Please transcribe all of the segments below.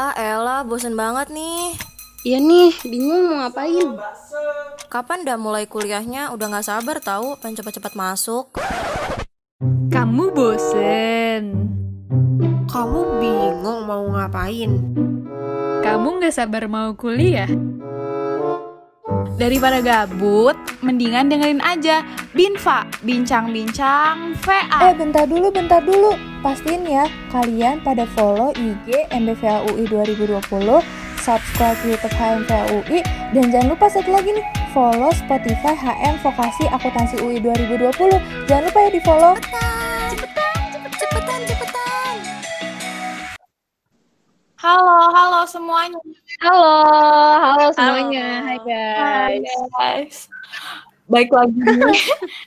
Ah Ella, bosen banget nih. Iya nih, bingung mau ngapain. Kapan dah mulai kuliahnya? Udah gak sabar tahu, pengen cepet-cepet masuk. Kamu bosen. Kamu bingung mau ngapain? Kamu gak sabar mau kuliah? Daripada gabut, mendingan dengerin aja Binfa, bincang-bincang VA. Eh bentar dulu, bentar dulu. Pastiin ya, kalian pada follow IG MBVA UI 2020, subscribe YouTube HMVA UI, dan jangan lupa satu lagi nih, follow Spotify HM Vokasi Akuntansi UI 2020. Jangan lupa ya di follow. Halo, halo semuanya. Halo, halo semuanya. Hai guys. guys. Baik lagi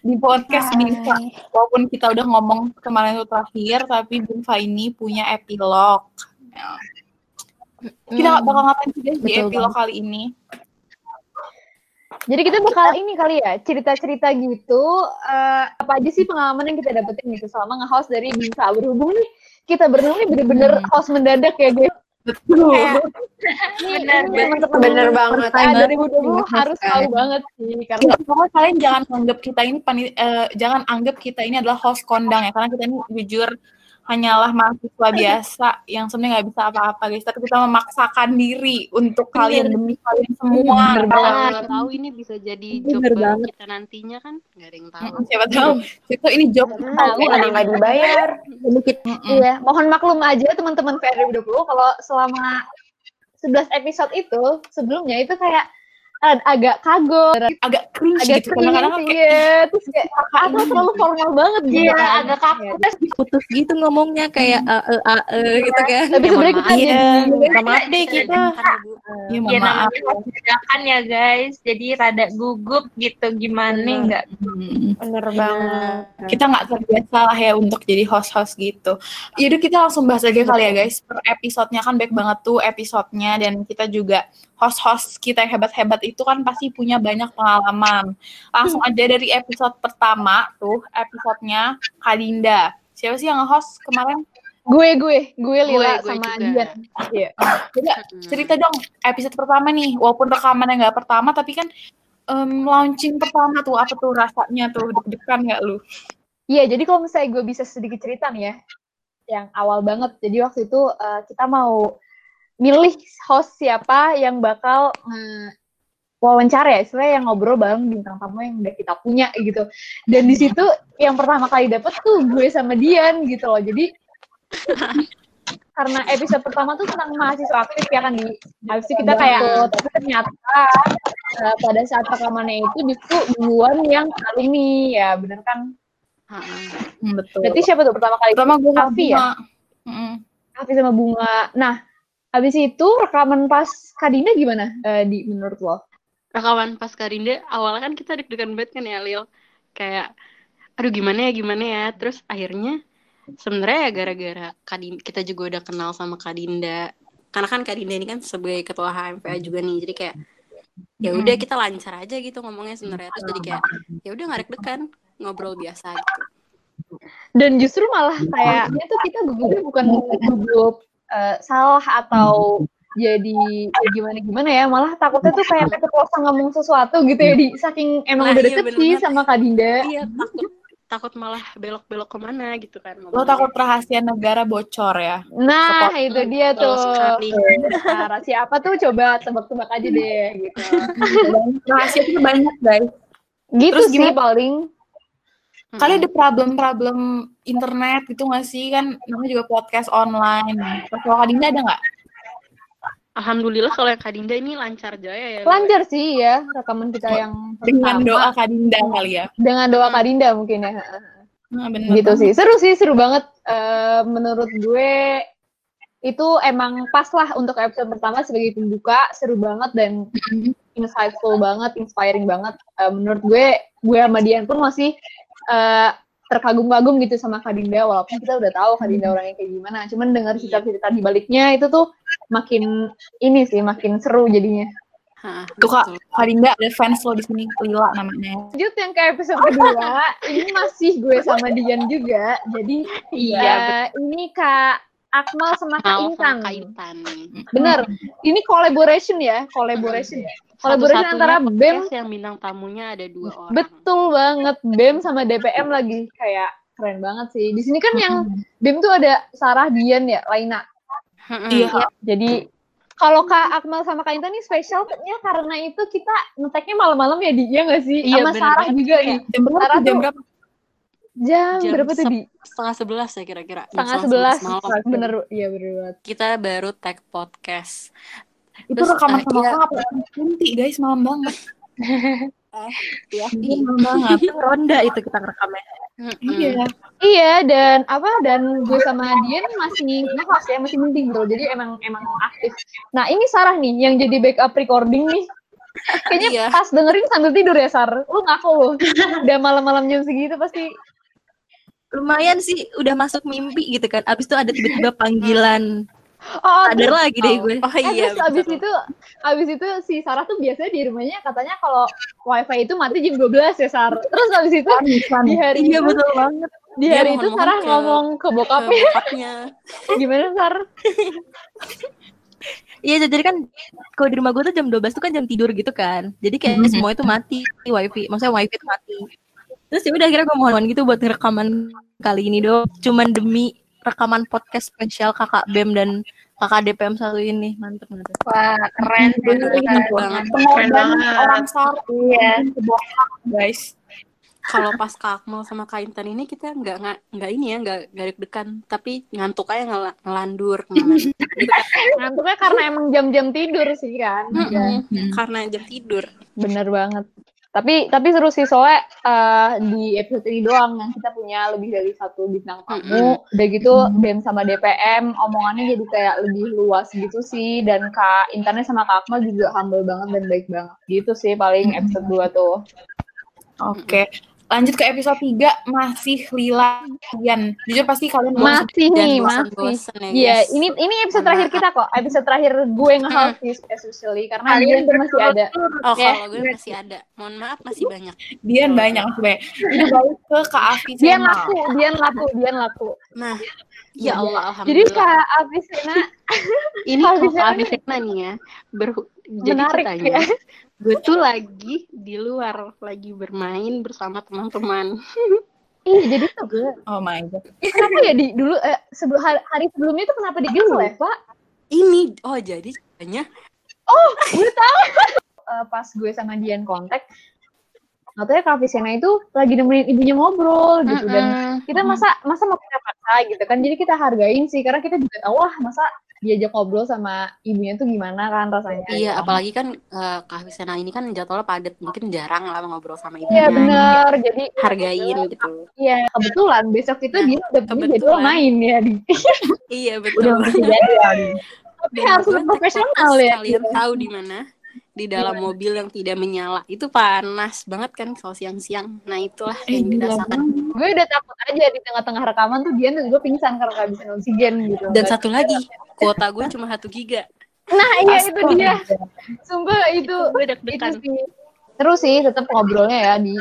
di podcast Binfa. Walaupun kita udah ngomong kemarin itu terakhir, tapi Binfa ini punya epilog. Kita bakal ngapain sih guys di epilog kali ini? Jadi kita bakal ini kali ya, cerita-cerita gitu, eh, apa aja sih pengalaman yang kita dapetin gitu selama nge-host dari Binsa. Berhubung nih, kita berdua nih bener-bener host mendadak ya guys. Betul. Bener, Bener banget. Nah, 2020 harus tahu banget sih, karena Ya, pokoknya kalian jangan anggap kita ini eh, jangan anggap kita ini adalah host kondang ya karena kita ini jujur hanyalah mahasiswa biasa yang sebenarnya nggak bisa apa-apa guys tapi kita memaksakan diri untuk kalian demi kalian semua Bener Kalau banget. nggak tahu ini bisa jadi job Bener baru banget. kita nantinya kan nggak ada yang tahu. Siapa tahu itu ini job Tahu, Ada nggak dibayar? Iya, mohon maklum aja teman-teman PR 2020 kalau selama 11 episode itu sebelumnya itu kayak agak kagok, agak cringe agak gitu kadang-kadang kayak iya. terus kayak atau terlalu formal banget gitu Iya, kan. agak kaku. Putus gitu ngomongnya kayak eh eh eh, eh, gitu kan. Tapi sebenarnya kita Iya, minta maaf deh kita. ya, mohon Ya maaf namanya dadakan ya guys, jadi rada gugup gitu gimana enggak? Bener banget. kita nggak terbiasa lah ya untuk jadi host-host gitu. Yaudah kita langsung bahas aja kali ya guys. Per episodenya kan baik banget tuh episodenya dan kita juga host-host kita yang hebat-hebat itu kan pasti punya banyak pengalaman. Langsung aja dari episode pertama tuh episodenya Kadinda. Siapa sih yang nge-host kemarin? gue gue gue Lila gue sama. Dian. Iya. Coba cerita dong episode pertama nih. Walaupun rekamannya nggak pertama tapi kan em, launching pertama tuh apa tuh rasanya tuh deg-degan nggak lu? Iya, jadi kalau misalnya gue bisa sedikit cerita nih ya, yang awal banget. Jadi waktu itu eh, kita mau milih host siapa yang bakal wawancara ya, istilahnya yang ngobrol bareng bintang tamu yang udah kita punya gitu. Dan di situ yang pertama kali dapet tuh gue sama Dian gitu loh. Jadi karena episode pertama tuh tentang mahasiswa aktif ya kan di habis itu kita kayak tapi ternyata eh, pada saat rekamannya itu justru duluan yang alumni ya bener kan Hmm, betul. Berarti siapa tuh pertama kali? pertama gue Afi ya? Mm-mm. Afi sama Bunga. Nah, habis itu rekaman pas Kadina gimana eh, di menurut lo? Rekaman pas Karinda awalnya kan kita deg-degan banget kan ya Lil. Kayak aduh gimana ya gimana ya. Terus akhirnya sebenarnya ya gara-gara Kadin kita juga udah kenal sama Kadinda. Karena kan Kadinda ini kan sebagai ketua HMPA juga nih. Jadi kayak ya udah kita lancar aja gitu ngomongnya sebenarnya. Terus jadi kayak ya udah nggak deg-degan ngobrol biasa gitu. Dan justru malah kayaknya tuh kita gugupnya bukan gugup eh, salah atau jadi gimana gimana ya malah takutnya tuh kayak keceplosan ngomong sesuatu gitu ya di saking emang Nah, udah iya, deket sih sama Kak Dinda Iya takut takut malah belok-belok ke mana gitu kan. Lo ngomongnya. takut rahasia negara bocor ya? nah itu dia tuh. Nah, siapa tuh coba tebak-tebak aja deh gitu Rahasia itu banyak guys. gitu Terus sih gimana? paling Kalian ada problem-problem internet gitu nggak sih? Kan namanya juga podcast online. Kalau Kak Dinda ada nggak? Alhamdulillah kalau yang Kadinda ini lancar jaya ya. Lil. lancar sih ya rekaman kita yang Dengan pertama. doa Kak Dinda kali ya. dengan doa Kak Dinda mungkin ya Nah, bener gitu banget. sih seru sih seru banget Eh, menurut gue itu emang pas lah untuk episode pertama sebagai pembuka seru banget dan Mm-mm. insightful banget inspiring banget Eh, menurut gue gue sama Dian pun masih eh, terkagum-kagum gitu sama Kak Dinda walaupun kita udah tahu Kak Dinda orangnya kayak gimana cuman dengar cerita-cerita di baliknya itu tuh makin ini sih makin seru jadinya Hah, Tuh Kak, Dinda ada fans lo di sini Lila namanya. lanjut yang ke episode kedua ini masih gue sama Dian juga jadi Iya, ya ini kak Akmal sama Kak Intan. sama Kak Intan. Bener. Ini collaboration ya, collaboration. Collaboration Satu-satunya antara BEM yang bintang tamunya ada dua orang. Betul banget, BEM sama DPM lagi kayak keren banget sih. Di sini kan yang BEM tuh ada Sarah, Dian ya, Laina. Mm-mm. Iya. Jadi kalau Kak Akmal sama Kak Intan nih spesialnya karena itu kita ngeteknya malam-malam ya di, iya nggak sih? Iya, sama bener Sarah juga nih. Jam berapa? Sarah? Jam berapa? Jam, Jam berapa tuh sep- di? Setengah sebelas ya kira-kira. Setengah sebelas. malam. Bener, iya bener banget. Kita baru tag podcast. Itu Terus, rekaman eh, sama iya. orang apa? Nanti guys, malam banget. Ya. Iya, malam banget. Ronda itu kita rekamnya. Iya. Iya dan apa dan gue sama Dian masih ngehost ya masih mending bro jadi emang emang aktif. Nah ini Sarah nih yang jadi backup recording nih. Kayaknya Iya. pas dengerin sambil tidur ya Sar. Lu ngaku lu. Udah malam-malam jam segitu pasti. Lumayan sih udah masuk mimpi gitu kan. Abis itu ada tiba-tiba panggilan. Oh, Sadar lagi deh Oh, gue. oh Eh, iya. terus abis itu abis itu si Sarah tuh biasanya di rumahnya katanya kalau wifi itu mati jam 12 ya Sar. Terus abis itu di hari Iya itu betul banget. di hari itu mohon-mohon Sarah ke- ngomong ke Ke bokapnya bokapnya. gimana Sar? Iya jadi kan kalau di rumah gue tuh jam 12 tuh kan jam tidur gitu kan. Jadi kayak Mhm. semua itu mati wifi. Maksudnya wifi itu mati. Terus ya udah akhirnya gue mohon gitu buat rekaman kali ini dong. Cuman demi rekaman podcast spesial kakak BEM dan kakak DPM satu ini. Mantep mantep. Wah, keren Bener banget. banget. Keren banget. orang Iya. guys. Kalau pas Kak Akmal sama Kak Intan ini kita nggak nggak nggak ini ya nggak nggak deg-degan tapi ngantuk aja ngel- ngelandur. Ngantuknya karena emang jam-jam tidur sih kan. Mm-mm. Hmm. karena jam tidur. Bener banget. Tapi tapi seru sih soalnya eh, di episode ini doang yang kita punya lebih dari satu bintang tamu. Udah gitu BEM sama DPM omongannya jadi kayak lebih luas gitu sih dan Kak Intannya sama Kak Akmal juga humble banget dan baik banget. Gitu sih paling episode 2 tuh. Oke. Lanjut ke episode 3 masih Lila Dian. Jujur pasti kalian. Masih Dan nih, masih. ya Iya, guys. ini ini episode terakhir kita kok. Episode terakhir gue nge-host sih especially karena Kalian Dian tuh masih ada. Oh Ya. kalau gue masih ada. Mohon maaf masih banyak. Dian banyak masih banyak. Ini balik ke Kak Afi Dian laku, Dian laku, Dian laku. Nah, ya Allah Jadi alhamdulillah. Kak Afisena ini Kak Afisena nih ya, ber- jadi menarik ceritanya, ya. Gue tuh lagi di luar, lagi bermain bersama teman-teman. Iya, jadi tuh gue Oh my god. kenapa ya di dulu eh, sebelum hari, hari sebelumnya itu kenapa di cancel ya, Pak? Ini, oh jadi ceritanya Eh, pas gue sama Dian kontak, katanya Kak Afisena itu lagi nemenin ibunya ngobrol gitu dan Mm-mm. kita masa masa mau kita paksa gitu kan jadi kita hargain sih karena kita juga tahu lah masa diajak ngobrol sama ibunya tuh gimana kan rasanya Iya, apalagi kan eh, Kak Afisena ini kan jadwalnya padat, mungkin jarang lah ngobrol sama Iya ibunya. bener jadi Hargain gitu. Iya kebetulan besok itu Nah, dia udah punya jadwal main ya di Iya Udah betul. jadwal. tapi Dan harus profesional ya Kalian tahu di mana? Di dalam mobil yang tidak menyala. Itu panas banget kan kalau siang-siang. Nah, itulah Eh, yang dirasakan. gue udah takut aja di tengah-tengah rekaman tuh dia tuh gue pingsan karena kehabisan oksigen gitu Dan satu lagi, kuota gue cuma satu giga. nah iya itu dia sumpah itu Gue itu deg-degan. terus sih tetap ngobrolnya ya di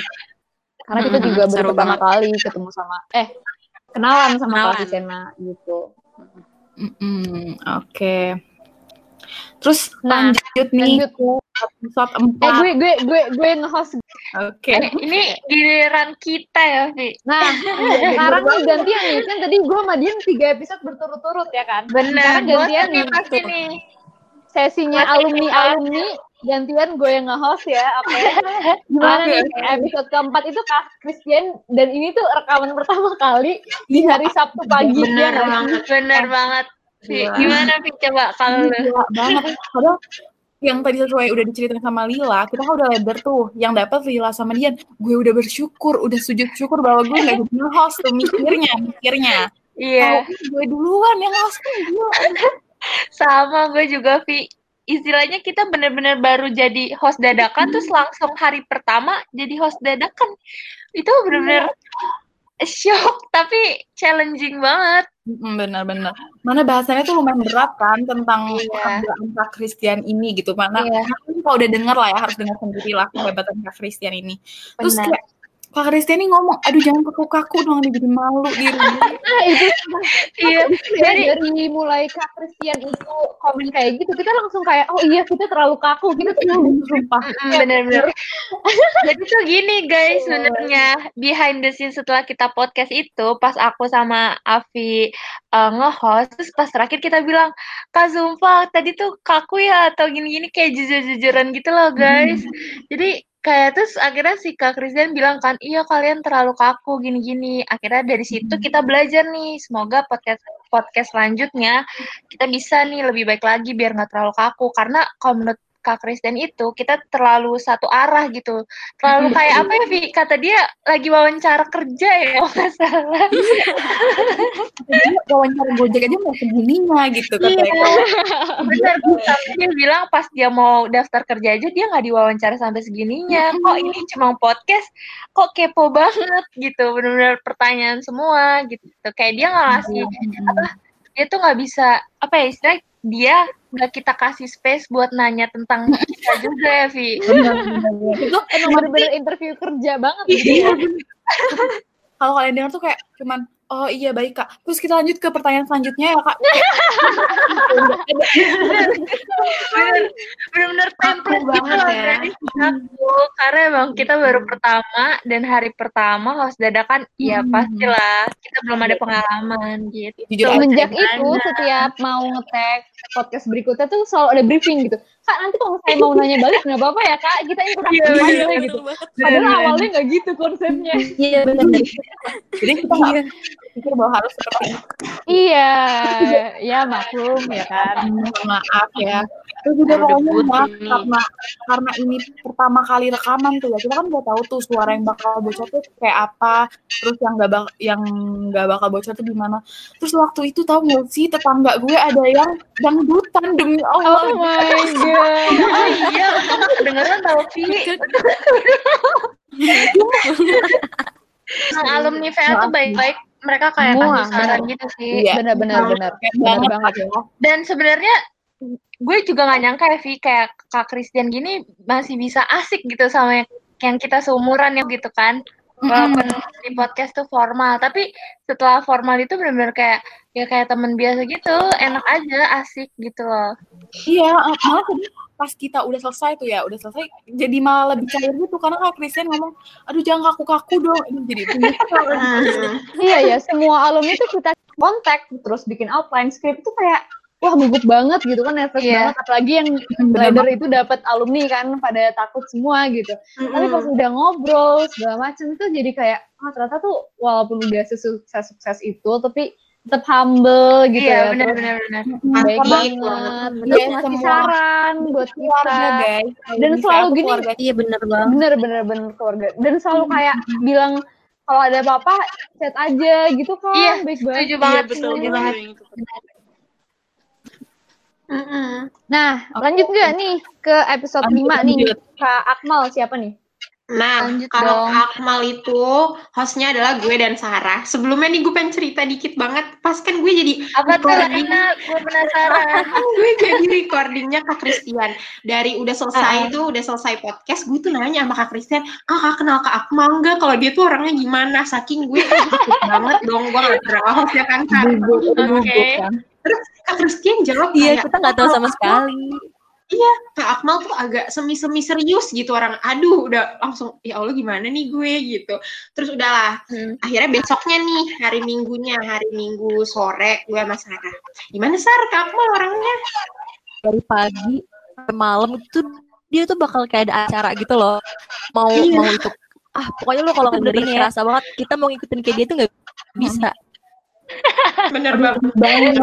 karena kita Mm-mm, juga baru pertama kali ketemu sama eh kenalan sama Kenalan. Kak Visena gitu Mm-mm, Oke. Terus Nah, lanjut nih lanjut episode eh 4. gue gue gue gue nge-host Oke. Eh, ini giliran kita ya, Vi. nah sekarang nih gantian nih kan tadi gue sama Dian tiga episode berturut-turut ya kan Benar, sekarang gantian nih pasti nih. sesinya alumni alumni gantian gue yang nge-host ya oke gimana Oke, nih episode keempat itu Kak Christian dan ini tuh rekaman pertama kali di hari Sabtu pagi ya Benar sih? banget, benar banget. Vi, Gila. gimana Vi coba kalau? Gila banget. Padahal yang tadi sesuai udah diceritain sama Lila, kita kan udah lebar tuh. Yang dapat Lila sama Dian, gue udah bersyukur, udah sujud syukur bahwa gue gak jadi host tuh mikirnya, mikirnya. Iya, Kalau gue duluan yang host sama gue juga Vi. Istilahnya kita benar-benar baru jadi host dadakan terus langsung hari pertama jadi host dadakan. Itu benar-benar shock tapi challenging banget. Mm, Benar-benar. Mana bahasannya tuh lumayan berat kan tentang Iya. keadaan Kak Christian ini gitu. Mana Iya. mungkin kalau udah denger lah ya harus dengar sendiri lah kehebatan Kak Christian ini. Terus kayak Kak nih ngomong, aduh jangan kaku-kaku dong, jadi malu di rumah. Nah, itu Iya, ya, dari mulai Kak Christian itu komen kayak gitu, kita langsung kayak, oh iya kita terlalu kaku, kita terlalu sumpah. Mm, bener-bener. Jadi tuh gini guys, sebenarnya behind the scene setelah kita podcast itu, pas aku sama Avi uh, nge-host, terus pas terakhir kita bilang, Kak Zumpa, tadi tuh kaku ya, atau gini-gini kayak jujur-jujuran gitu loh guys. Jadi kayak terus akhirnya si Kak Christian bilang kan, iya kalian terlalu kaku gini-gini. Akhirnya dari situ kita belajar nih, semoga podcast podcast selanjutnya kita bisa nih lebih baik lagi biar nggak terlalu kaku. Karena kalau menurut Kak Christian itu kita terlalu satu arah gitu. Terlalu kayak apa ya, Vi? Kata dia lagi wawancara kerja ya, kalau nggak salah. Dia wawancara Gojek aja mau segininya gitu Iya, katanya. benar. Sampai dia bilang pas dia mau daftar kerja aja dia nggak diwawancara sampai segininya. Kok ini cuma podcast, kok kepo banget gitu. Benar-benar pertanyaan semua gitu. Kayak dia nggak ngasih apa? Dia tuh nggak bisa apa ya istilah dia nggak kita kasih space buat nanya tentang kita juga ya, Vi. Itu Emang bener-bener interview kerja banget. Iya. Kalau kalian dengar tuh kayak cuman oh iya baik kak. Terus kita lanjut ke pertanyaan selanjutnya ya kak. bener template gitu banget ya. aku karena emang kita baru pertama dan hari pertama harus dadakan ya pastilah kita belum ada pengalaman gitu. Semenjak itu setiap mau ngetek podcast berikutnya tuh selalu ada briefing gitu. Kak nanti kalau saya mau nanya balik nggak apa-apa ya kak, kita interaktif Iya, bener, aja bener gitu. Bener, Padahal bener. awalnya nggak gitu konsepnya. Iya benar. Jadi kita nggak pikir bahwa harus seperti itu. iya, ya maklum ya kan. Maaf ya. Terus juga pokoknya debut maaf ini. karena karena ini pertama kali rekaman tuh ya. Kita kan nggak tahu tuh suara yang bakal bocor tuh kayak apa. Terus yang nggak bak yang nggak bakal bocor tuh gimana. Terus waktu itu tahu nggak sih tetangga gue ada yang dangdutan demi Allah. Oh my god. Oh iya untung kedengeran tau Vi Yang alumni VL tuh baik-baik mereka kayak kasih saran gitu sih Iya. Benar-benar benar. Benar banget banget. ya. dan sebenarnya gue juga nggak nyangka ya Vi kayak Kak Christian gini masih bisa asik gitu sama yang kita seumuran ya gitu kan walaupun di podcast tuh formal. Tapi setelah formal itu benar-benar kayak ya kayak temen biasa gitu. Enak aja asik gitu loh. Iya, eh, malah tadi pas kita udah selesai tuh ya, udah selesai, jadi malah lebih cair gitu. Karena Kak Christian ngomong, aduh jangan kaku-kaku dong, ini jadi Iya ya, semua alumni tuh kita kontak terus bikin outline script tuh kayak wah gugup banget gitu kan nervous Iya. banget apalagi yang leader itu dapat alumni kan pada takut semua gitu. Tapi pas udah ngobrol segala macam itu jadi kayak ah ternyata tuh walaupun udah sukses sukses itu tapi tetap humble gitu iya ya. benar benar benar baik banget. banget. Iya, ngasih saran buat keluarga kita. guys. Dan selalu gini, keluarga. Iya benar banget. bener bener bener keluarga dan selalu kayak bilang kalau ada apa-apa chat aja gitu kan Iya, baik banget setuju banget betul setuju banget nah Oke. lanjut gak nih ke episode Lanjut, 5 nih lanjut. kak Akmal siapa nih Nah, Lanjut kalau dong. Akmal itu hostnya adalah gue dan Sarah. Sebelumnya nih gue pengen cerita dikit banget. Pas kan gue jadi apa tuh recording, Lina gue penasaran gue jadi recordingnya Kak Christian. Dari udah selesai itu, udah selesai podcast, gue tuh nanya sama Kak Christian, ah Kak kenal Kak Akmal nggak? Kalau dia tuh orangnya gimana? Saking gue takut banget dong, gue gak pernah host ya kan Kak. Oke Kak Christian jawab Iya kayak, kita nggak tahu sama sekali. Kak Akmal tuh agak semi-semi serius gitu orang. Aduh, udah langsung ya Allah gimana nih gue gitu. Terus udahlah. Hmm. Akhirnya besoknya nih hari Minggunya, hari Minggu sore gue sama Sarah. Gimana Sar? Kak Akmal orangnya? Dari pagi sampai malam itu dia tuh bakal kayak ada acara gitu loh. Mau Iya. mau itu ah pokoknya lo kalau dengerin ya kerasa banget kita mau ngikutin kayak dia tuh nggak bisa Bener banget. Banget.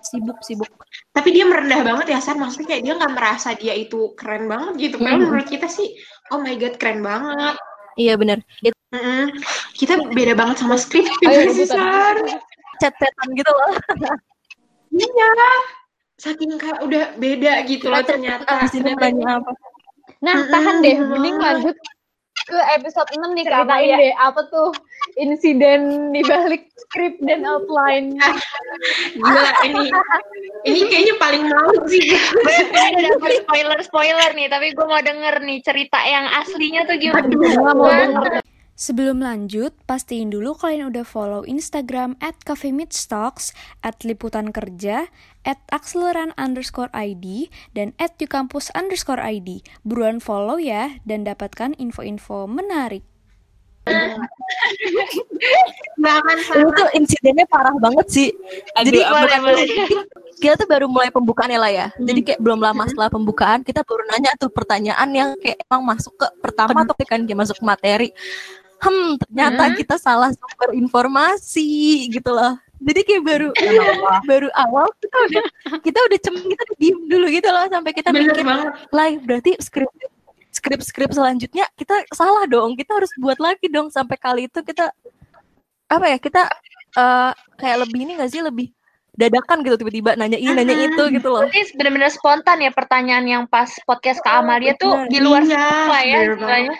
sibuk sibuk Tapi dia merendah banget ya Sar. Maksudnya kayak dia nggak merasa dia itu keren banget gitu. Padahal Hmm. menurut kita sih, oh my god keren banget. iya bener dia Mm-mm. Kita beda banget sama skrip Ayo, juga sih. Sar. chat-chatan gitu loh Iya. Saking kayak udah beda gitu loh ternyata. di sini nanya apa nah tahan deh mending lanjut ke episode 6 nih Cerita ceritain ya. deh apa tuh insiden di balik skrip dan outline Gila ini. Ini kayaknya paling malu sih. Gue spoiler spoiler nih tapi gue mau denger nih cerita yang aslinya tuh gimana Gua mau denger. Sebelum lanjut, pastiin dulu kalian udah follow Instagram at Cafe Talks, at Liputan Kerja, at Akseleran underscore ID, dan at Yukampus underscore ID. Buruan follow ya, dan dapatkan info-info menarik. Nggak akan Ini salah. tuh insidennya parah banget sih. Jadi Aduh, bukan- boleh, kita tuh baru mulai pembukaan ya lah ya. Jadi kayak belum lama setelah pembukaan kita baru nanya tuh pertanyaan yang kayak emang masuk ke pertama atau kan dia masuk materi. Hmm, ternyata kita salah sumber informasi gitu loh. Jadi kayak baru baru awal kita udah kita udah cem kita udah diem dulu gitu loh sampai kita Bener mikir banget. live berarti skrip skrip skrip selanjutnya kita salah dong kita harus buat lagi dong sampai kali itu kita apa ya kita eh, kayak lebih ini gak sih lebih dadakan gitu tiba-tiba nanya ini nanya itu gitu loh Berarti benar-benar spontan ya pertanyaan yang pas podcast Kak Amalia tuh bener. di luar Iya, lah ya bener istilahnya.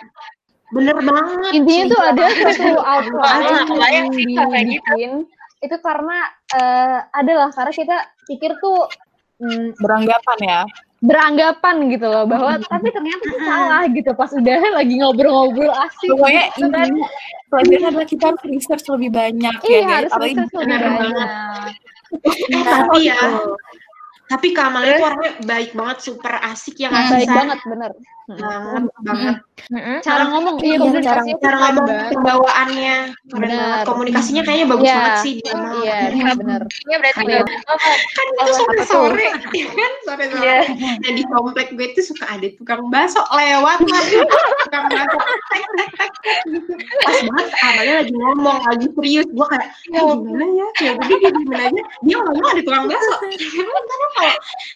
Bener banget. Intinya tuh sumpah. ada satu outline Ah, kebayang yang kayak gitu. dibikin itu karena eh, adalah karena kita pikir tuh mm, Beranggapan ya. Beranggapan gitu loh bahwa tapi ternyata tuh salah gitu pas udah lagi ngobrol-ngobrol asik Pokoknya gitu kan. pelajaran adalah kita harus research lebih banyak ya iya guys. harus Apalagi research lebih banyak. Banget. Eh, tapi ya, tapi Kamal itu orangnya baik banget, super asik ya nggak Hmm, baik banget bener banget banget. Mm-mm. cara ngomong iya Iya, Cara keren ngomong pembawaannya, banget. Komunikasinya kayaknya bagus Iya. banget sih dia mah. iya bener Ini berarti Iya. oh, kan itu sore sore ya kan sore sore Iya. nah di komplek gue tuh suka ada tukang bakso lewat tukang bakso pas banget awalnya lagi ngomong lagi serius gue kayak "Ah, gimana ya ya jadi dia gimana aja dia ngomong ada tukang bakso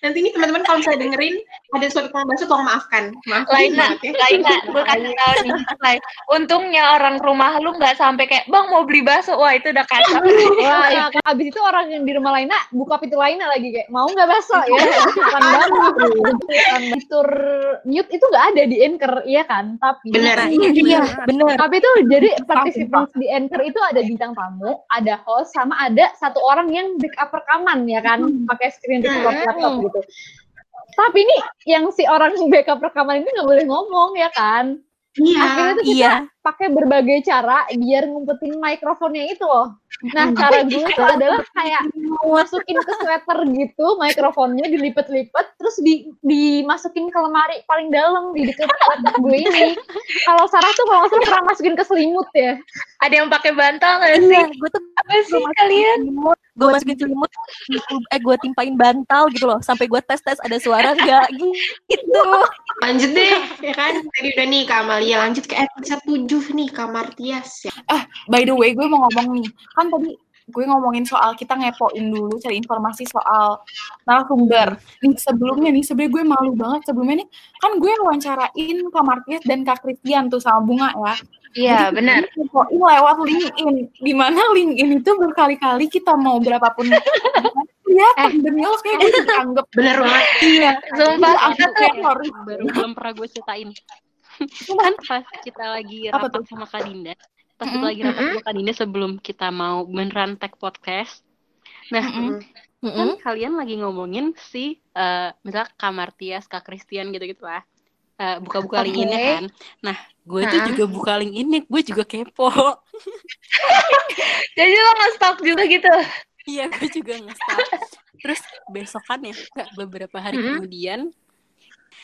nanti ini teman-teman kalau saya dengerin ada suatu tukang bakso tolong maafkan. Maafkan Laina, ya Laina, gue kasih nih, Lai. Untungnya orang rumah lu nggak sampai kayak, bang mau beli bakso, wah itu udah kacau. Wah, ya, abis itu orang yang di rumah Laina buka pintu Laina lagi kayak mau nggak besok ya? Bukan banget. Fitur mute itu nggak ada di Anchor, iya kan? Tapi bener iya bener tapi itu jadi participants di Anchor itu ada bintang tamu, ada host, sama ada satu orang yang backup rekaman ya kan, pakai screen record laptop gitu. Tapi nih yang si orang backup rekaman ini nggak boleh ngomong ya kan? iya Akhirnya tuh kita iya pakai berbagai cara biar ngumpetin mikrofonnya itu loh. Nah, cara gue itu adalah kayak masukin ke sweater gitu mikrofonnya dilipet-lipet terus di dimasukin ke lemari paling dalam di sweater gue ini. Kalau Sarah tuh kalau nggak pernah masukin ke selimut ya. Ada yang pakai bantal nggak sih? iya gue tuh Apa sih kalian? Gue masukin selimut eh gue timpain bantal gitu loh sampai gue tes tes ada suara nggak gitu lanjut deh ya kan tadi udah nih Kak Amalia lanjut ke episode 7 nih Kamar Tias ya By the way, gue mau ngomong nih. Kan tadi gue ngomongin soal kita ngepoin dulu cari informasi soal narasumber. Nih sebelumnya nih, sebenarnya gue malu banget sebelumnya nih. Kan gue wawancarain Kak Martias dan Kak Christian tuh sama Bunga ya. Iya, benar. kita ngepoin lewat LinkedIn. Di mana LinkedIn itu berkali-kali kita mau berapapun ya demi Allah kayak gue dianggap bener banget iya. Sumpah, Iya, kita aku tuh harus baru belum pernah gue ceritain kan pas kita lagi Apa rapat tuh? sama Kak Dinda pas kita Mm-mm. lagi rapat sama Kak Dinda sebelum kita mau beneran tag podcast nah Mm-mm. kan kalian lagi ngomongin si eh misalnya Kak Martias, Kak Christian gitu-gitu lah Eh, buka-buka link ini kan nah gue tuh Heeh. juga buka link ini gue juga kepo Jadi lo nge-stalk juga gitu. iya gue juga nge-stalk terus besokannya nggak beberapa hari Mm-mm. kemudian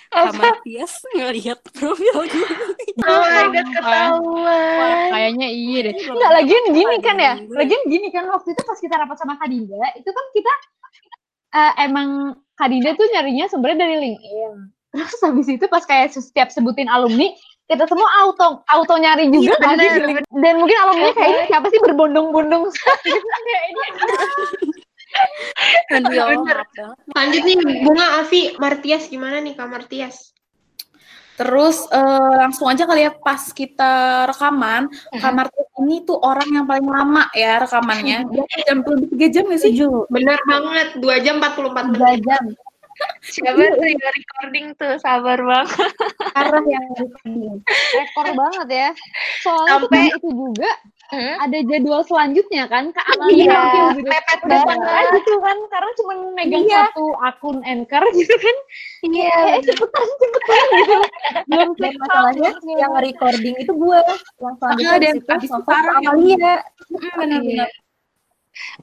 Kak Apa? Martias ngelihat profil gue Oh my god, ketahuan. Kayaknya iya deh. Enggak, lagian gini kan ya. Lagian gini kan waktu itu pas kita rapat sama Kak Dinda, itu kan kita eh, emang Kak Dinda tuh nyarinya sebenarnya dari LinkedIn. Terus habis itu pas kayak setiap sebutin alumni, kita semua auto auto nyari juga kan di bener, LinkedIn. Dan mungkin alumni kayak ini siapa sih berbondong-bondong ya lanjut nih Bunga Avi Martias gimana nih Kak Martias Terus eh, langsung aja kali ya pas kita rekaman, Kak Martias ini tuh orang yang paling lama ya rekamannya. Berapa jam? Lebih tiga jam gak sih? bener banget 2 jam 44 menit Dua jam. Siapa tuh yang recording tuh? Sabar banget. Parah yang recording. Rekor banget ya. Soalnya Sampai- itu juga Mm. ada jadwal selanjutnya kan Kak Amalia Iya, tampil gitu. mepet Udah banget. tanggal gitu kan karena cuma megang Iya. satu akun anchor gitu kan. Iya. Eh cepetan cepetan gitu. Belum Dan masalahnya yang recording itu gue yang selanjutnya Ah, dan itu. Amalia. benar-benar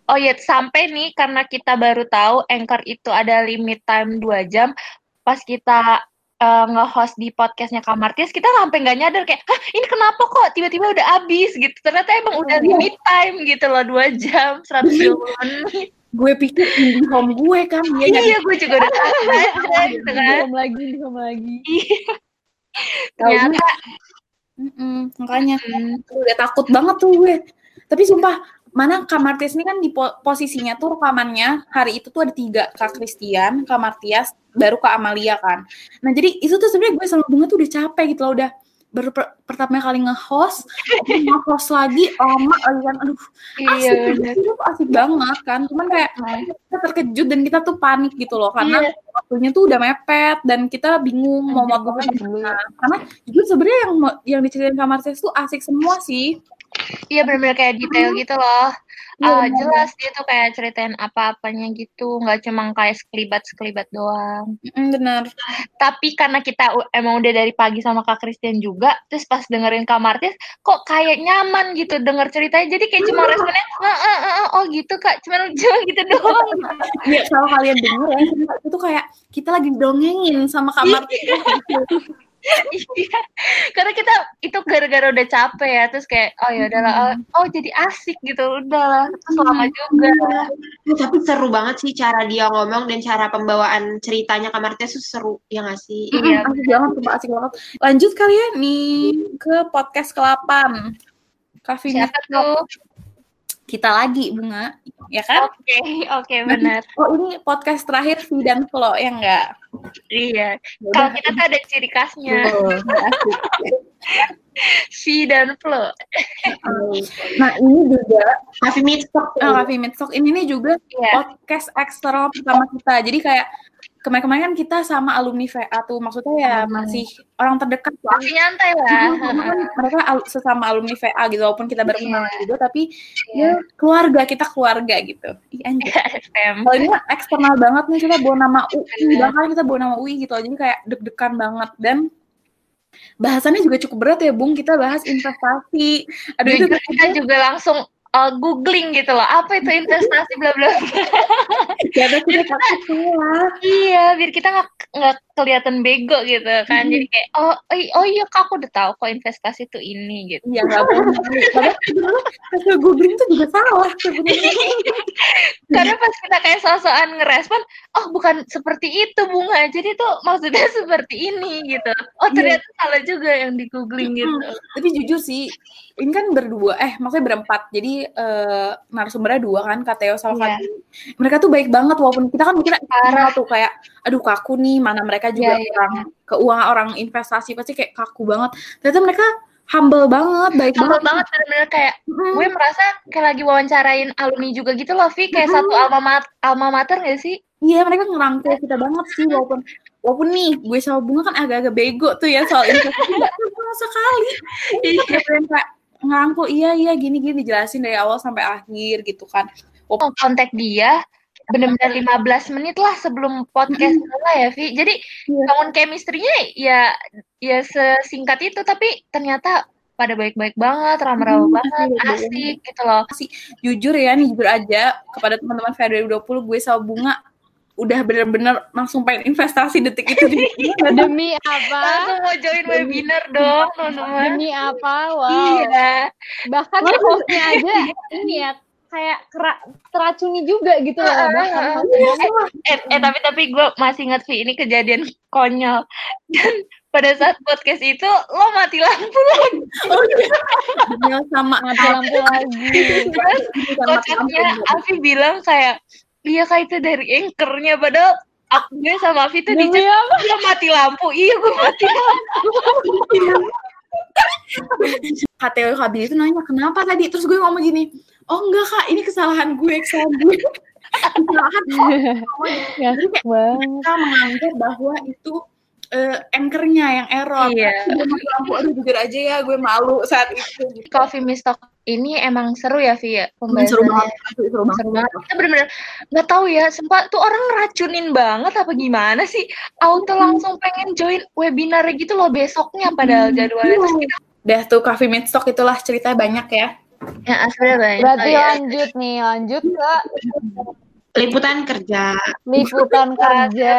Oh ya, sampai nih karena kita baru tahu Anchor itu ada limit time 2 jam. Pas kita eh, nge-host di podcastnya Kamartias, kita sampai nggak nyadar kayak, hah ini kenapa kok tiba-tiba udah habis gitu. Ternyata emang udah limit time gitu loh, 2 jam, 120 menit. gue pikir indie home gue kan dia nyari Iya, gue juga udah tahu aja gitu di kan. home lagi, di home lagi. Iya. Ternyata, Mm-mm, makanya hmm, udah takut banget tuh gue tapi sumpah mana Kak Martias ini kan di po- posisinya tuh rekamannya hari itu tuh ada tiga Kak Christian, Kak Martias, baru Kak Amalia kan. Nah jadi itu tuh sebenarnya gue sama Bunga tuh udah capek gitu loh udah baru per- pertama kali nge-host, nge-host lagi lama lagi kan, aduh iya asik, itu asik banget kan, cuman kayak kita terkejut dan kita tuh panik gitu loh karena waktunya tuh udah mepet dan kita bingung mau gue dulu. gimana. Karena jujur sebenarnya yang mau- yang diceritain Kak Martias tuh asik semua sih. Iya bener-bener kayak detail gitu loh. Iya, bener. jelas dia tuh kayak ceritain apa-apanya gitu, nggak cuma kayak sekelibat-sekelibat doang. Mm, benar. Tapi karena kita emang udah dari pagi sama Kak Christian juga, terus pas dengerin Kak Martis, kok kayak nyaman gitu denger ceritanya. Jadi kayak cuma responnya, "Eh, eh, eh, eh, oh gitu Kak, cuma cuma gitu doang. Iya, kalau kalian denger ya, itu kayak kita lagi dongengin sama kamar Iya. Karena kita itu gara-gara udah capek ya, terus kayak oh ya udahlah, oh, oh jadi asik gitu, udahlah. Terus lama juga. Ya, tapi seru banget sih cara dia ngomong dan cara pembawaan ceritanya Kak Martias tuh seru, ya nggak sih? Iya. asik banget, sumpah asik banget. Lanjut kali ya nih ke podcast ke-8. Coffee Siapa Meet tuh? Kita lagi, Bunga. Ya kan? Oke, oke benar. Oh, ini podcast terakhir V dan Flo, ya enggak? Iya. Kalau kita tuh ada ciri khasnya. V dan Flo. Nah, ini juga Coffee Meets Talk. Nah, Coffee Meet Talk ini nih juga Iya. podcast eksternal pertama kita. Jadi kayak kemarin-kemarin kan kita sama alumni VA tuh, maksudnya ya masih orang terdekat lah. Masih nyantai lah. Kan mereka al- sesama alumni VA gitu, walaupun kita baru Iya. kenalan juga, tapi ya keluarga, kita keluarga gitu. Anjir. FM. Kalau ini mah eksternal banget nih, kita bawa nama UI, bahkan kita bawa nama UI gitu, jadi kayak deg-degan banget. Dan bahasannya juga cukup berat ya, Bung, kita bahas investasi. Aduh, itu Jujur kita juga langsung uh, googling gitu loh, apa itu investasi bla bla. bla. kita semua. Iya, biar kita nggak kelihatan bego gitu kan. Jadi kayak oh oh, oh iya kak aku udah tahu kok investasi itu ini gitu. Iya, nggak sebenarnya hasil googling itu juga salah sebenarnya. Karena pas kita kayak sosokan ngerespon, oh bukan seperti itu bunga, jadi tuh maksudnya seperti ini gitu. Oh Iya. ternyata salah juga yang di googling gitu. Tapi jujur sih, ini kan berdua, eh maksudnya berempat. Jadi eh narasumbernya dua kan, Kateo sama. Fatih. Mereka tuh baik banget walaupun kita kan mikirnya Parah. tuh kayak aduh kaku nih, mana mereka juga Iya, iya, orang keuangan orang investasi pasti kayak kaku banget. Ternyata mereka humble banget, baik Humble banget. banget bener-bener kayak Mm. gue merasa kayak lagi wawancarain alumni juga gitu loh, Vi kayak satu alma mat alma mater gak sih? Iya, mereka ngerangkul kita banget sih walaupun walaupun nih gue sama Bunga kan agak-agak bego tuh ya soal investasi nggak sama sekali. Iya, kayak ngerangkul iya iya gini gini dijelasin dari awal sampai akhir gitu kan. Oh, kontak dia bener-bener 15 menit lah sebelum podcast mulai ya, Vi. Jadi Iya. bangun chemistry-nya ya ya sesingkat itu tapi ternyata pada baik-baik banget, ramah-ramah Hmm, banget, iya, iya. asik gitu loh. jujur ya nih jujur aja kepada teman-teman Februari 2020 gue sama Bunga udah bener-bener langsung pengen investasi detik itu. Demi apa? Langsung mau join webinar dong, teman-teman. Demi apa? Wow. Iya. Bahkan hostnya aja ini ya kayak kera- teracuni juga gitu loh. Bahkan hostnya. Eh, eh tapi tapi gue masih ingat Vi ini kejadian konyol. Dan pada saat podcast itu lo mati lampu lagi. Daniel sama mati lampu lagi. Terus kocaknya Afi bilang kayak iya kak itu dari anchornya padahal aku gue sama Afi tuh di Demi apa? dia mati lampu. Iya gue mati lampu. KTO Kabil itu nanya kenapa tadi terus gue ngomong gini oh enggak kak ini kesalahan gue kesalahan gue kesalahan banget. kita menganggap bahwa itu eh, anchornya yang error. Iya. Lampu, aduh jujur aja ya, gue malu saat itu. Gitu. Coffee Mistalk ini emang seru ya, Vi ya? Seru Pembahasannya. banget, asli seru banget. Seru banget. Kita bener-bener nggak tahu ya, sempat tuh orang ngeracunin banget apa gimana sih? Auto langsung pengen join webinar gitu loh besoknya padahal jadwalnya. Terus kita Dah tuh Coffee Meet Stock itulah ceritanya banyak ya. Ya banyak. Berarti Oh, iya. lanjut nih, lanjut ke Liputan kerja. liputan kerja.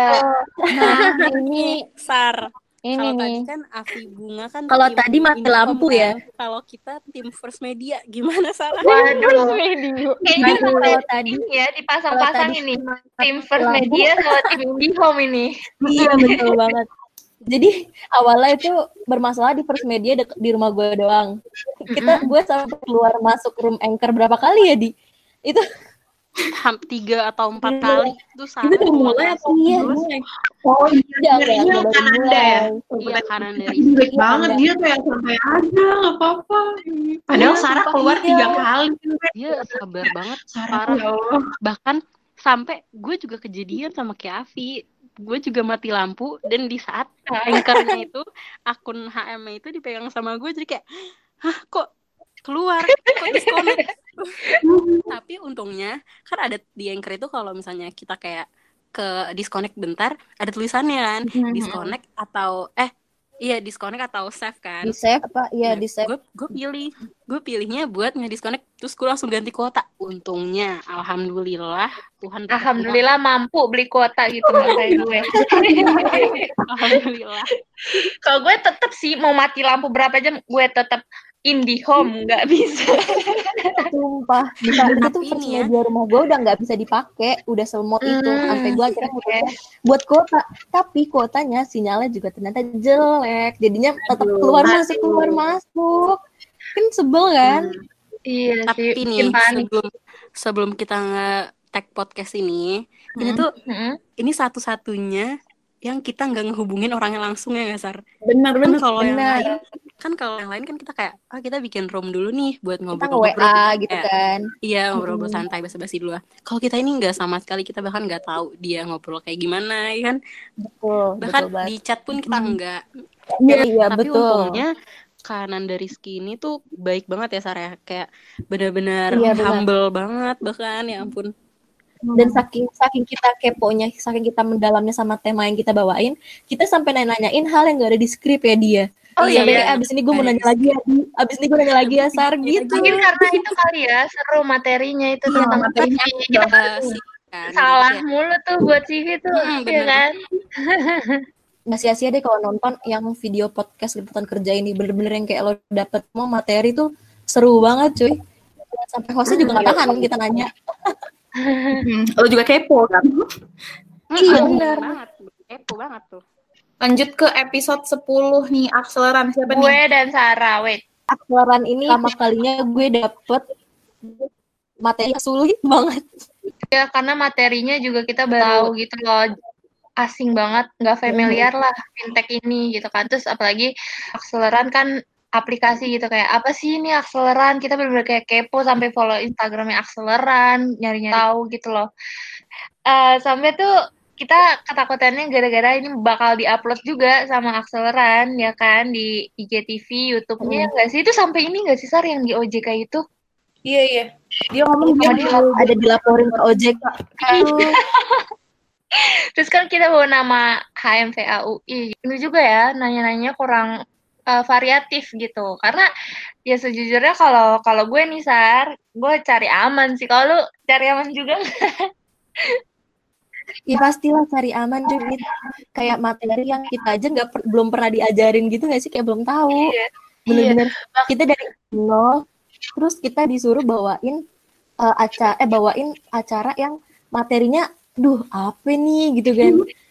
Nah, Ini Sar. ini Kalau nih. tadi kan Afi Bunga kan Kalau tadi mati lampu kan. ya. Kalau kita tim First Media gimana Sarah? Waduh. Kayaknya Kalau kalau tadi ya dipasang-pasang ini tim First lampu. Media sama tim IndiHome ini. Iya betul banget. Jadi awalnya itu bermasalah di First Media dek- di rumah gue doang. Kita gue sampai keluar masuk room anchor berapa kali ya di itu Ham tiga atau empat kali itu Sarah. Itu udah mulai atau Iya. Oh iya, Udah, ini udah, baru kan anda mulai. ya. Iya kanan dari Jelek Iya, banget dia kayak sampai ada nggak apa-apa. Padahal Iya, Sarah keluar iya. tiga kali. Dia sabar banget. Sarah Parah. ya Allah. Bahkan sampai gue juga kejadian sama Afi. Gue juga mati lampu dan di saat anchornya itu akun HM itu dipegang sama gue jadi kayak hah kok keluar? Kok disconnect tapi untungnya kan ada di anchor itu kalau misalnya kita kayak ke disconnect bentar ada tulisannya kan disconnect atau eh iya disconnect atau save kan di save apa? Iya di save. gue gue pilih gue pilihnya buat nge-disconnect terus gue langsung ganti kuota untungnya alhamdulillah Tuhan tetap Alhamdulillah mampu beli kuota gitu kayak gue. alhamdulillah Kalau gue tetep sih mau mati lampu berapa jam gue tetep IndiHome nggak bisa. Sumpah, bisa itu ini ya. rumah gue udah nggak bisa dipakai, udah selmot itu, Hmm, sampai gue akhirnya mutusin buat kuota. Tapi kuotanya sinyalnya juga ternyata jelek, jadinya tetap keluar masuk keluar masuk, kan sebel kan? Iya tapi sih. nih panik. sebelum sebelum kita nge-tag podcast ini ini Hmm. tuh Mm-mm. ini satu-satunya yang kita nggak ngehubungin orangnya langsung ya nggak Sar? Benar kan benar. kalau yang lain kan kalau yang lain kan kita kayak oh kita bikin room dulu nih buat Kita ngobrol-ngobrol nge-WA gitu Kayak, kan. iya ngobrol-ngobrol santai basa-basi dulu kalau kita ini nggak sama sekali kita bahkan nggak tahu dia ngobrol kayak gimana ya kan? Betul, bahkan betul banget. di chat pun kita nggak Iya, iya, tapi betul. untungnya kanan dari Rizky ini tuh baik banget ya Sarah kayak benar-benar Iya, humble banget bahkan ya ampun Dan saking saking kita keponya, saking kita mendalamnya sama tema yang kita bawain, kita sampai nanya-nanyain hal yang gak ada di skrip ya dia. Oh Iya, Sampai iya. kayak, abis ini gue mau nanya lagi ya, abis ini gue nanya lagi ya, Sar, gitu. Mungkin karena itu kali ya seru materinya itu Iya, tentang materinya. Kita kan. salah kayak, mulu tuh buat CV tuh, Hmm, ya kan? Nggak sia-sia deh kalau nonton yang video podcast liputan kerja ini. Bener-bener yang kayak lo dapet mau materi tuh seru banget cuy. Sampai hostnya juga gak tahan kita nanya. Hmm, Lo juga kepo kan? Iya, "Hmm, bener. banget kepo banget tuh Lanjut ke episode 10 nih, akseleran siapa Gue nih? dan Sarah, wait. Akseleran ini pertama kalinya gue dapet materi sulit banget. Ya karena materinya juga kita tahu gitu loh asing banget, nggak familiar lah fintech ini gitu kan. Terus apalagi akseleran kan aplikasi gitu kayak apa sih ini akseleran? Kita bener-bener kayak kepo sampai follow Instagramnya akseleran, nyari-nyari tahu gitu loh. Eh sampai tuh kita ketakutannya gara-gara ini bakal diupload juga sama akseleran ya kan di IGTV, YouTube-nya nggak sih? Itu sampai ini nggak sih Sar yang di OJK itu? Iya iya. Dia ngomong dia Ada, ada dilaporin ke OJK. Terus kan kita bawa nama HMVAUI. Ini juga ya, nanya-nanya kurang eh, variatif gitu. Karena ya sejujurnya kalau kalau gue nih Sar, gue cari aman sih. Kalau lu cari aman juga? Ya pastilah cari aman. Ini Kayak materi yang kita aja nggak per- belum pernah diajarin gitu nggak sih? Kayak belum tahu. Iya. Bener-bener kita dari nol, terus kita disuruh bawain eh, acara, eh bawain acara yang materinya, duh apa nih gitu kan?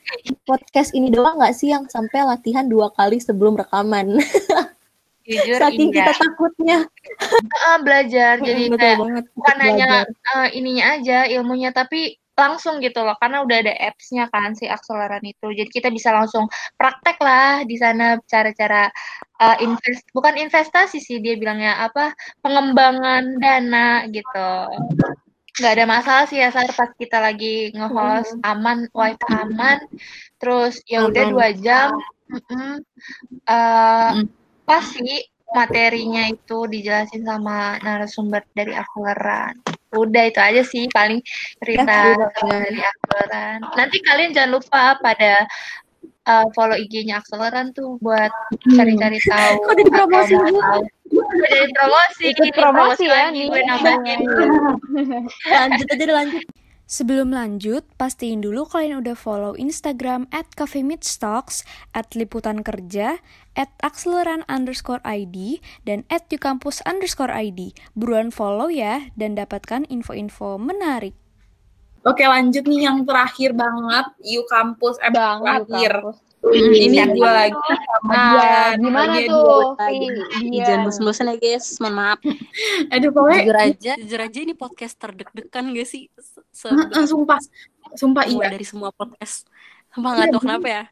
Podcast ini doang nggak sih yang sampai latihan dua kali sebelum rekaman? Jujur Saking iya. kita takutnya. Ah, belajar. Jadi Betul kayak banget. bukan hanya Belajar. eh, ininya aja ilmunya, tapi langsung gitu loh. Karena udah ada apps-nya kan si akseleran itu. Jadi kita bisa langsung praktek lah di sana cara-cara eh, invest, bukan investasi sih dia bilangnya apa pengembangan dana gitu. Nggak ada masalah sih ya Sar pas kita lagi nge-host aman wifi aman. Terus ya udah dua jam Mm-mm. Eh, pas sih materinya itu dijelasin sama narasumber dari Akleran udah itu aja sih paling cerita dari Akleran nanti kalian jangan lupa pada eh, follow IG-nya Akseleran tuh buat cari-cari tahu Kok udah dipromosi atau mau dulu? tahu. Udah jadi promosi Ikut promosi ya nih. gue nambahin Lanjut aja lanjut. Sebelum lanjut, pastiin dulu kalian udah follow Instagram at Cafe Talks, at Liputan Kerja, at Akseleran underscore ID, dan at Yukampus underscore ID. Buruan follow ya, dan dapatkan info-info menarik. Oke lanjut nih yang terakhir banget You Kampus eh Banget terakhir kampus. Ini Siapa gue lagi sama Nah, dia gimana Dia tuh? dia. Jangan bosan-bosan ya guys, mohon maaf. aduh pokoknya Jujur aja. Jujur aja ini podcast terdeg-degan gak sih? Se- sumpah sumpah iya dari semua podcast. Sumpah nggak tahu kenapa ya.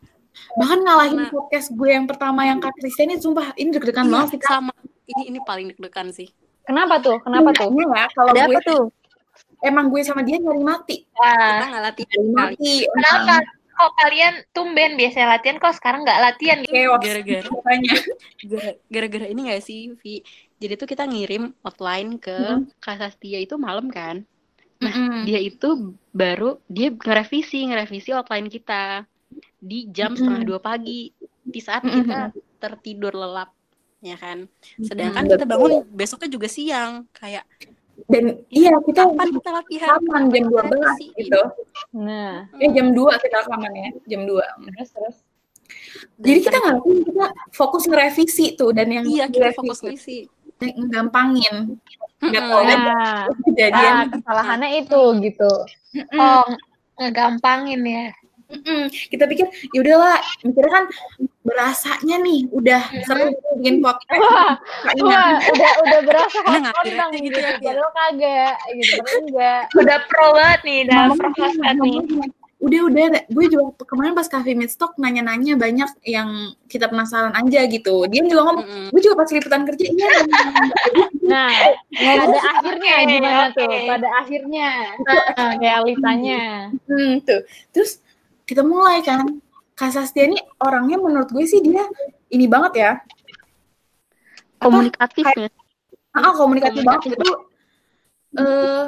bahkan ngalahin Karena- podcast gue yang pertama yang Kak Kristen ini sumpah ini deg-degan Iya, banget sih sama. Ini ini paling deg-degan sih. Kenapa tuh? Kenapa tuh? Ini ya kalau Ada gue apa tuh? emang gue sama dia nyari mati Nah, Kita nggak latihan nyari mati kenapa kok kalian tumben biasanya latihan kok sekarang nggak latihan gitu? Gara-gara gara-gara ini gak sih, Vi? Jadi tuh kita ngirim outline ke Kak Sastia itu malam kan. Nah, Mm-mm. dia itu baru dia ngerevisi, ngerevisi outline kita di jam setengah dua pagi di saat kita tertidur lelap, ya kan. Sedangkan Mm, kita bangun besoknya juga siang, kayak dan iya kita kapan kita latihan? rekaman jam 12 Revisi, gitu. Nah, eh jam 2 kita rekaman ya? Jam 2 terus terus. Jadi kita ter- nggak lakuin, kita fokus ngerevisi tuh dan yang iya kita fokus yang gampangin. Nggak tahu Nah, kejadian. Ah, kesalahannya itu gitu. Oh, ngegampangin ya. Mm-mm. kita pikir ya udahlah mikirnya kan berasanya nih udah seru bikin podcast Wah, wah, udah udah berasa Nah, dong gitu gitu. ya. Padahal kagak gitu. Enggak. Udah pro banget nih, udah pro nih. ngomong, udah udah gue juga kemarin pas cafe Midstock nanya-nanya banyak yang kita penasaran aja gitu dia juga ngomong Mm-mm. gue juga pas liputan kerja iya Nah, pada akhirnya gimana tuh? Pada akhirnya nah, realitanya. hmm, tuh terus kita mulai kan. Kak Sastia ini orangnya menurut gue sih dia ini banget ya. Komunikatif ya. ah komunikatif banget. Komunikatif gitu eh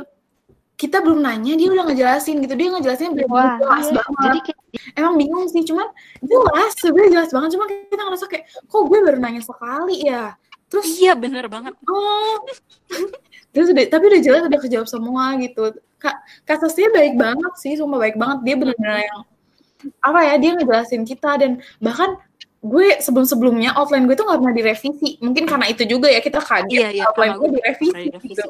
kita belum nanya dia udah ngejelasin gitu. Dia ngejelasin Wah, jelas iya. banget. Jadi kayak emang bingung sih cuman jelas sebenarnya jelas banget. Cuma kita ngerasa kayak kok gue baru nanya sekali ya? Terus iya bener banget. oh. Terus udah tapi udah jelas udah kejawab semua gitu. Kak Sastia baik banget sih sumpah baik banget. Dia benar-benar yang apa ya dia ngejelasin kita dan bahkan gue sebelum sebelumnya offline gue tuh nggak pernah direvisi. Mungkin karena itu juga ya kita kaget Iya, iya, offline gue direvisi, gitu.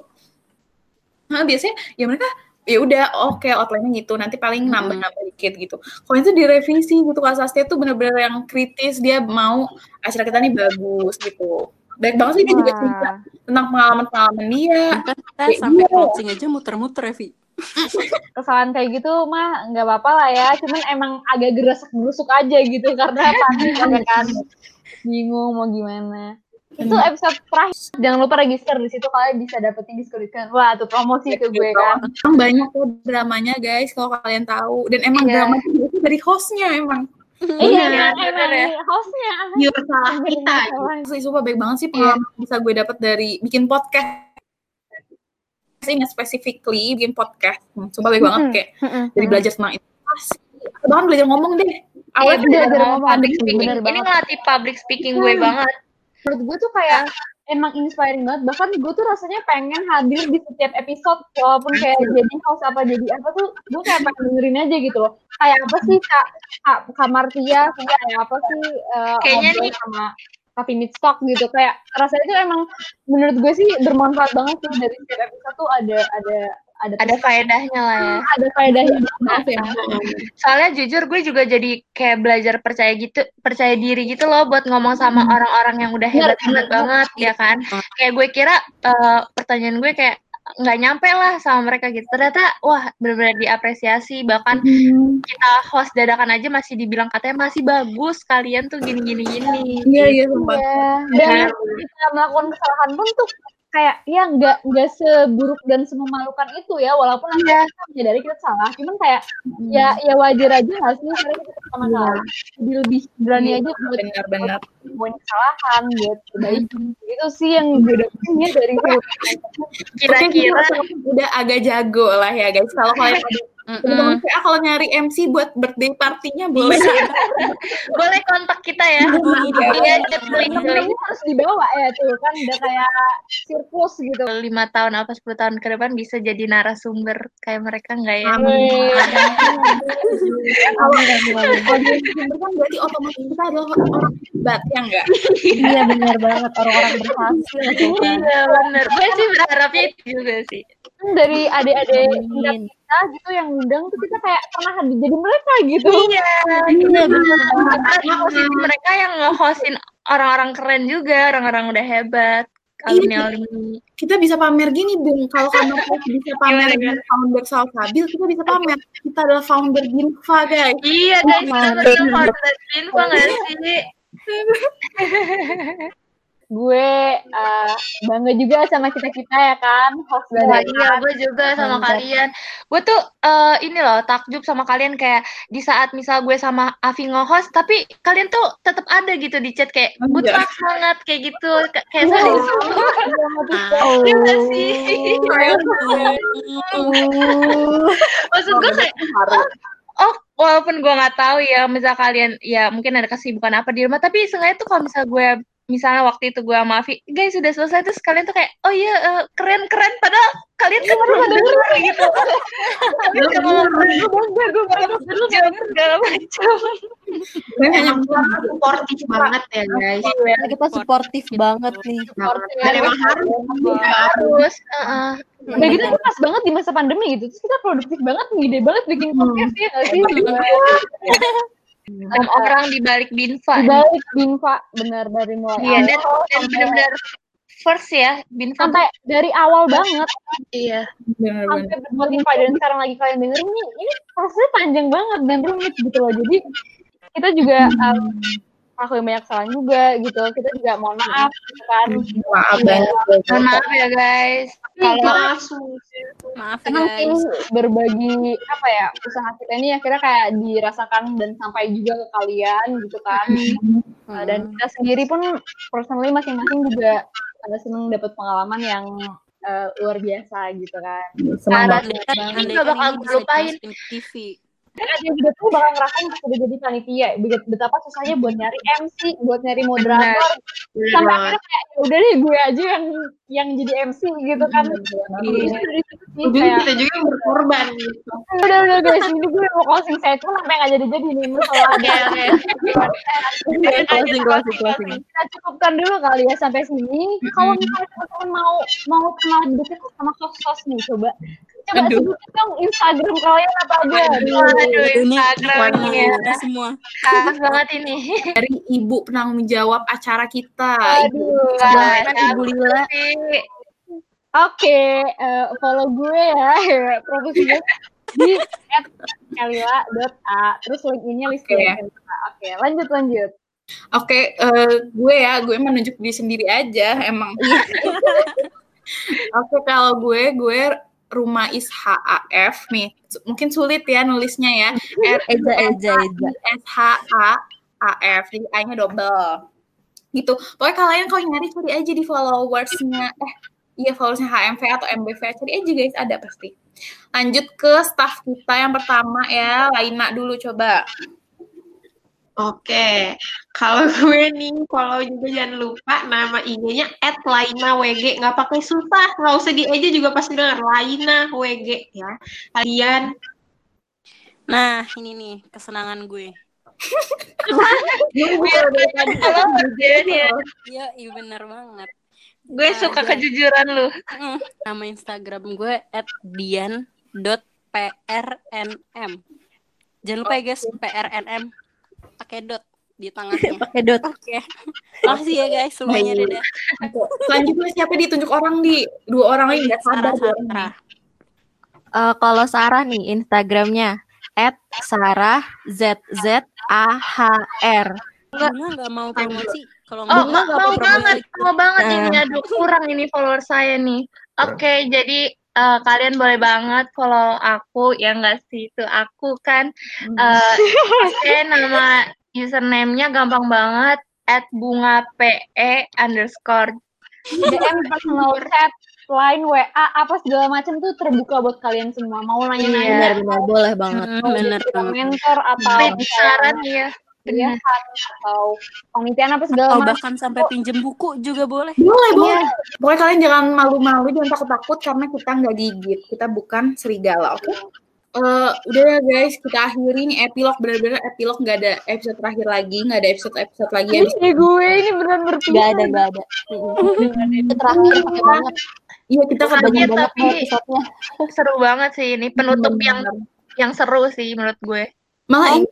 Nah biasanya ya mereka ya udah oke outline-nya gitu nanti paling nambah-nambah dikit gitu. Kalau itu direvisi gitu kak Sastia tuh bener-bener yang kritis dia mau acara kita nih bagus gitu. Baik banget sih dia juga Wah. cerita tentang pengalaman-pengalaman dia. Bahkan kita sampai iya. closing aja muter-muter ya, Vi. Kesalahan kayak gitu mah nggak apa-apa lah ya. Cuman emang agak geresek gerusuk aja gitu karena panik ya kan. Bingung mau gimana. Itu episode terakhir. Jangan lupa register di situ kalian bisa dapetin diskon. Wah, tuh promosi ke gue kan. Emang banyak kok dramanya guys kalau kalian tahu dan emang Iya. drama itu dari hostnya emang Iya, Bener, emang bener ya. nih hostnya. Pure salah kita. sumpah baik banget sih pengalaman yang bisa gue dapat dari bikin podcast ini specifically bikin podcast. Hmm, sumpah baik banget kayak dari belajar tentang itu bahkan belajar ngomong deh. Awalnya Iya, belajar ngomong. public Bener speaking. Ini banget. ngelatih public speaking gue banget. menurut gue tuh kayak emang inspiring banget. Bahkan gue tuh rasanya pengen hadir di setiap episode walaupun kayak jadi host apa jadi apa tuh gue kayak pengen dengerin aja gitu loh. Kayak apa sih kak? Kak, Martia kayak apa sih eh, Kayaknya nih- sama Kapi Midstock gitu. Kayak rasanya tuh emang menurut gue sih bermanfaat banget sih dari setiap episode tuh ada ada ada Ada faedahnya lah ya. ada faedahnya. Banget ya. Soalnya jujur gue juga jadi kayak belajar percaya gitu, percaya diri gitu loh buat ngomong sama orang-orang yang udah hebat-hebat banget ya kan. Kayak gue kira eh, pertanyaan gue kayak nggak nyampe lah sama mereka gitu. Ternyata wah benar-benar diapresiasi bahkan kita host dadakan aja masih dibilang katanya masih bagus kalian tuh gini gini gini. iya iya sumpah Iya. dan kita melakukan kesalahan pun tuh kayak ya nggak nggak seburuk dan sememalukan itu ya walaupun nanti Iya. kita menyadari kita salah cuman kayak ya ya wajar aja nggak sih karena kita pertama kali jadi lebih berani aja buat Benar-benar. buat kesalahan buat kebaikan itu sih yang gue dapetin ya dari Kira-kira udah agak jago lah ya guys. Kalau kalian teman-teman PA kalau nyari MC buat birthday partinya boleh. boleh kontak kita ya. Iya, link temen-temen harus dibawa ya tuh kan udah kayak sirkus gitu lima tahun apa 10 tahun ke depan bisa jadi narasumber kayak mereka nggak ya? Kalau dia narasumber kan berarti otomatis kita adalah orang hebat ya enggak? Iya benar banget orang-orang berhasil. Iya bener. Gue sih berharapnya itu juga sih. Kan dari adik-adik tingkat Amin. kita gitu yang undang tuh kita kayak pernah jadi mereka gitu Iya, iya bener. Karena posisi mereka yang nge-hostin orang-orang keren juga, orang-orang udah hebat. Alumni. Kita bisa pamer gini, Bung. Kalau kamar bisa pamer dengan founder Salsabil, kita bisa pamer. Kita adalah founder Ginfa, guys. Iya guys, kita founder info nggak sih? gue eh, bangga juga sama kita kita ya kan host dari iya, gue juga sama kalian. Gue tuh eh, ini loh takjub sama kalian kayak di saat misal gue sama Avi nge-host, tapi kalian tuh tetap ada gitu di chat kayak Oh, good iya. luck banget kayak gitu, Ka- kayak saling support. Oh. Iya nggak sih? Maksud gue kayak oh, oh walaupun gue nggak tahu ya, misal kalian ya mungkin ada kesibukan apa di rumah, tapi seenggaknya tuh kalau misal gue misalnya waktu itu gue sama Avi, guys sudah selesai. Terus kalian tuh kayak oh iya eh, keren keren. Padahal kalian kan baru denger gitu. Kalian cuma ngomong gue gue baru jam segala macam. Gue hanya Emang kita supportif banget ya guys. Kita suportif banget nih. Dan emang harus Harus, heeh. Udah gitu tuh pas banget di masa pandemi gitu. Terus kita produktif banget ngide banget bikin podcast ya enam orang di balik Binfa. di balik Binfa benar dari mulai Iya, dan, awal dan benar-benar first ya, Binfa. sampai dari awal banget Iya. sampai berbuat Binfa dan sekarang lagi kalian dengerin ini ini prosesnya panjang banget dan rumit gitu loh jadi kita juga um, aku yang banyak kesalahan juga gitu kita juga mohon maaf kan Maaf banget. Mohon maaf ya guys. Kalau Maaf ya Emang guys. berbagi apa ya usaha kita ini akhirnya kayak dirasakan dan sampai juga ke kalian gitu kan Uh, dan kita sendiri pun personally masing-masing juga ada seneng dapat pengalaman yang uh, luar biasa gitu kan Senang banget. Ini kan gak bakal gue lupain. TV. Dan ada juga tuh bakal ngerasain pas udah jadi panitia. Bet- betapa susahnya buat nyari MC buat nyari moderator. Sampai akhirnya kayak "Ya udah deh gue aja yang yang jadi MC gitu kan. Ujung kayak kita juga yang berkorban gitu. udah udah guys. Ini gue mau closing saya tuh sampai nggak jadi jadi nih Oke, oke. Closing, closing, closing. kita cukupkan dulu kali ya sampai sini. Kalau misalnya teman-teman mau mau kenal lebih dekat sama host-host nih coba coba Aduh. sebutin dong Instagram kalian apa aja Waduh, Ini Instagram ini ya. Waduh, semua. Khas banget ini. Dari ibu penanggung jawab acara kita. Ibu. aduh Wah, Ibu Lila. oke eh, follow gue ya profesi gue di @kalila.a terus link ini list Oke. oke lanjut lanjut Oke, eh, gue ya, gue menunjuk diri sendiri aja, emang. Oke, kalau gue, gue rumah is HAF nih. Su- Mungkin sulit ya nulisnya ya. R Eja, Eja, Eja. S H A A F, jadi A-nya double. Gitu. Pokoknya kalian kalau nyari cari aja di followersnya, eh iya followersnya HMV atau MBV, cari aja guys, ada pasti. Lanjut ke staff kita yang pertama ya, Laina dulu coba. Oke, kalau gue nih, kalau juga jangan lupa nama IG-nya @lainawg, nggak pakai susah, nggak usah di aja juga pasti dengar Laina WG ya. Kalian Nah, ini nih kesenangan gue. ya. Iya, iya bener banget. Gue Nah, suka jadi- kejujuran lu. Nama Instagram gue @dian.prnm. Jangan lupa ya guys, PRNM pakai dot di tengahnya. Pakai dot. Oke. Makasih ya guys semuanya dadah. Selanjutnya siapa ditunjuk orang di dua orang lagi nggak Sarah sabar. dua orang Sarah. Eh, kalau Sarah nih Instagramnya at Sarah Z Z A H R. Bunga nggak mau promosi. Kalau Oh, nggak ma- nggak mau promosi. banget, mau banget Nah. ini. Aduh, kurang ini follower saya nih. Oke, jadi eh, kalian boleh banget follow aku, ya nggak sih? Itu aku kan. Eh, Oke, nama username-nya gampang banget. At bunga PE underscore. DM personal chat, line, WA, apa segala macam tuh terbuka buat kalian semua. Mau nanya-nanya, Benar-benar boleh banget. Mm, mau bener jadi banget. mentor atau Tweet saran ya. kuliah atau panitian apa segala Atau macam. bahkan sampai pinjem buku juga boleh. Boleh, boleh. Pokoknya kalian jangan malu-malu, jangan takut-takut karena kita nggak gigit. Kita bukan serigala, oke? Eh, udah ya guys, kita akhiri nih epilog bener-bener epilog nggak ada episode terakhir lagi, nggak ada episode episode lagi ya. Ini gue ini beneran berpisah. Gak ada, gak ada. Itu terakhir pakai banget. Iya kita kan Banyak banget tapi episode-nya. seru banget sih ini penutup yang yang seru sih menurut gue. Malah ini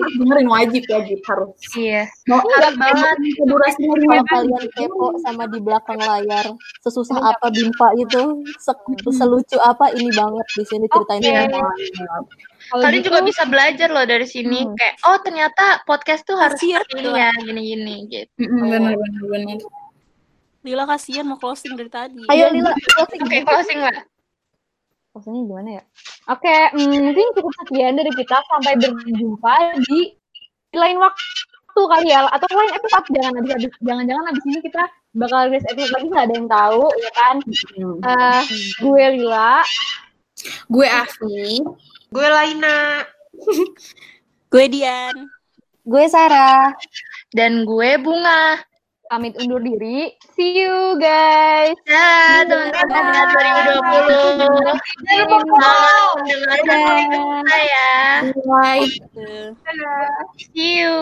harus dengerin wajib wajib harus. Iya. Mau Harus banget. durasinya Kalau kalian kepo sama di belakang layar, sesusah apa Bimpa itu, se- selucu apa ini banget di sini ceritain. Kalau Kalian gitu, juga bisa belajar loh dari sini kayak oh ternyata podcast tuh harus Kasian ini ya gini-gini gitu. benar benar benar. Lila kasihan mau closing dari tadi. Ayo Lila, closing. Oke, closing lah. Maksudnya gimana ya? Oke, mm, mungkin cukup sekian dari kita. Sampai berjumpa di, lain waktu kali ya, atau lain episode. Jangan abis abis, jangan-jangan abis ini kita bakal rilis episode lagi nggak ada yang tahu, ya kan? Eh, gue Lila, Gue Afi. Gue Laina. Gue Dian. Gue Sarah. Dan gue Bunga. Pamit undur diri. See you guys. Dah, teman-teman 2020. Selamat mendengarkan podcast saya. Bye. See you.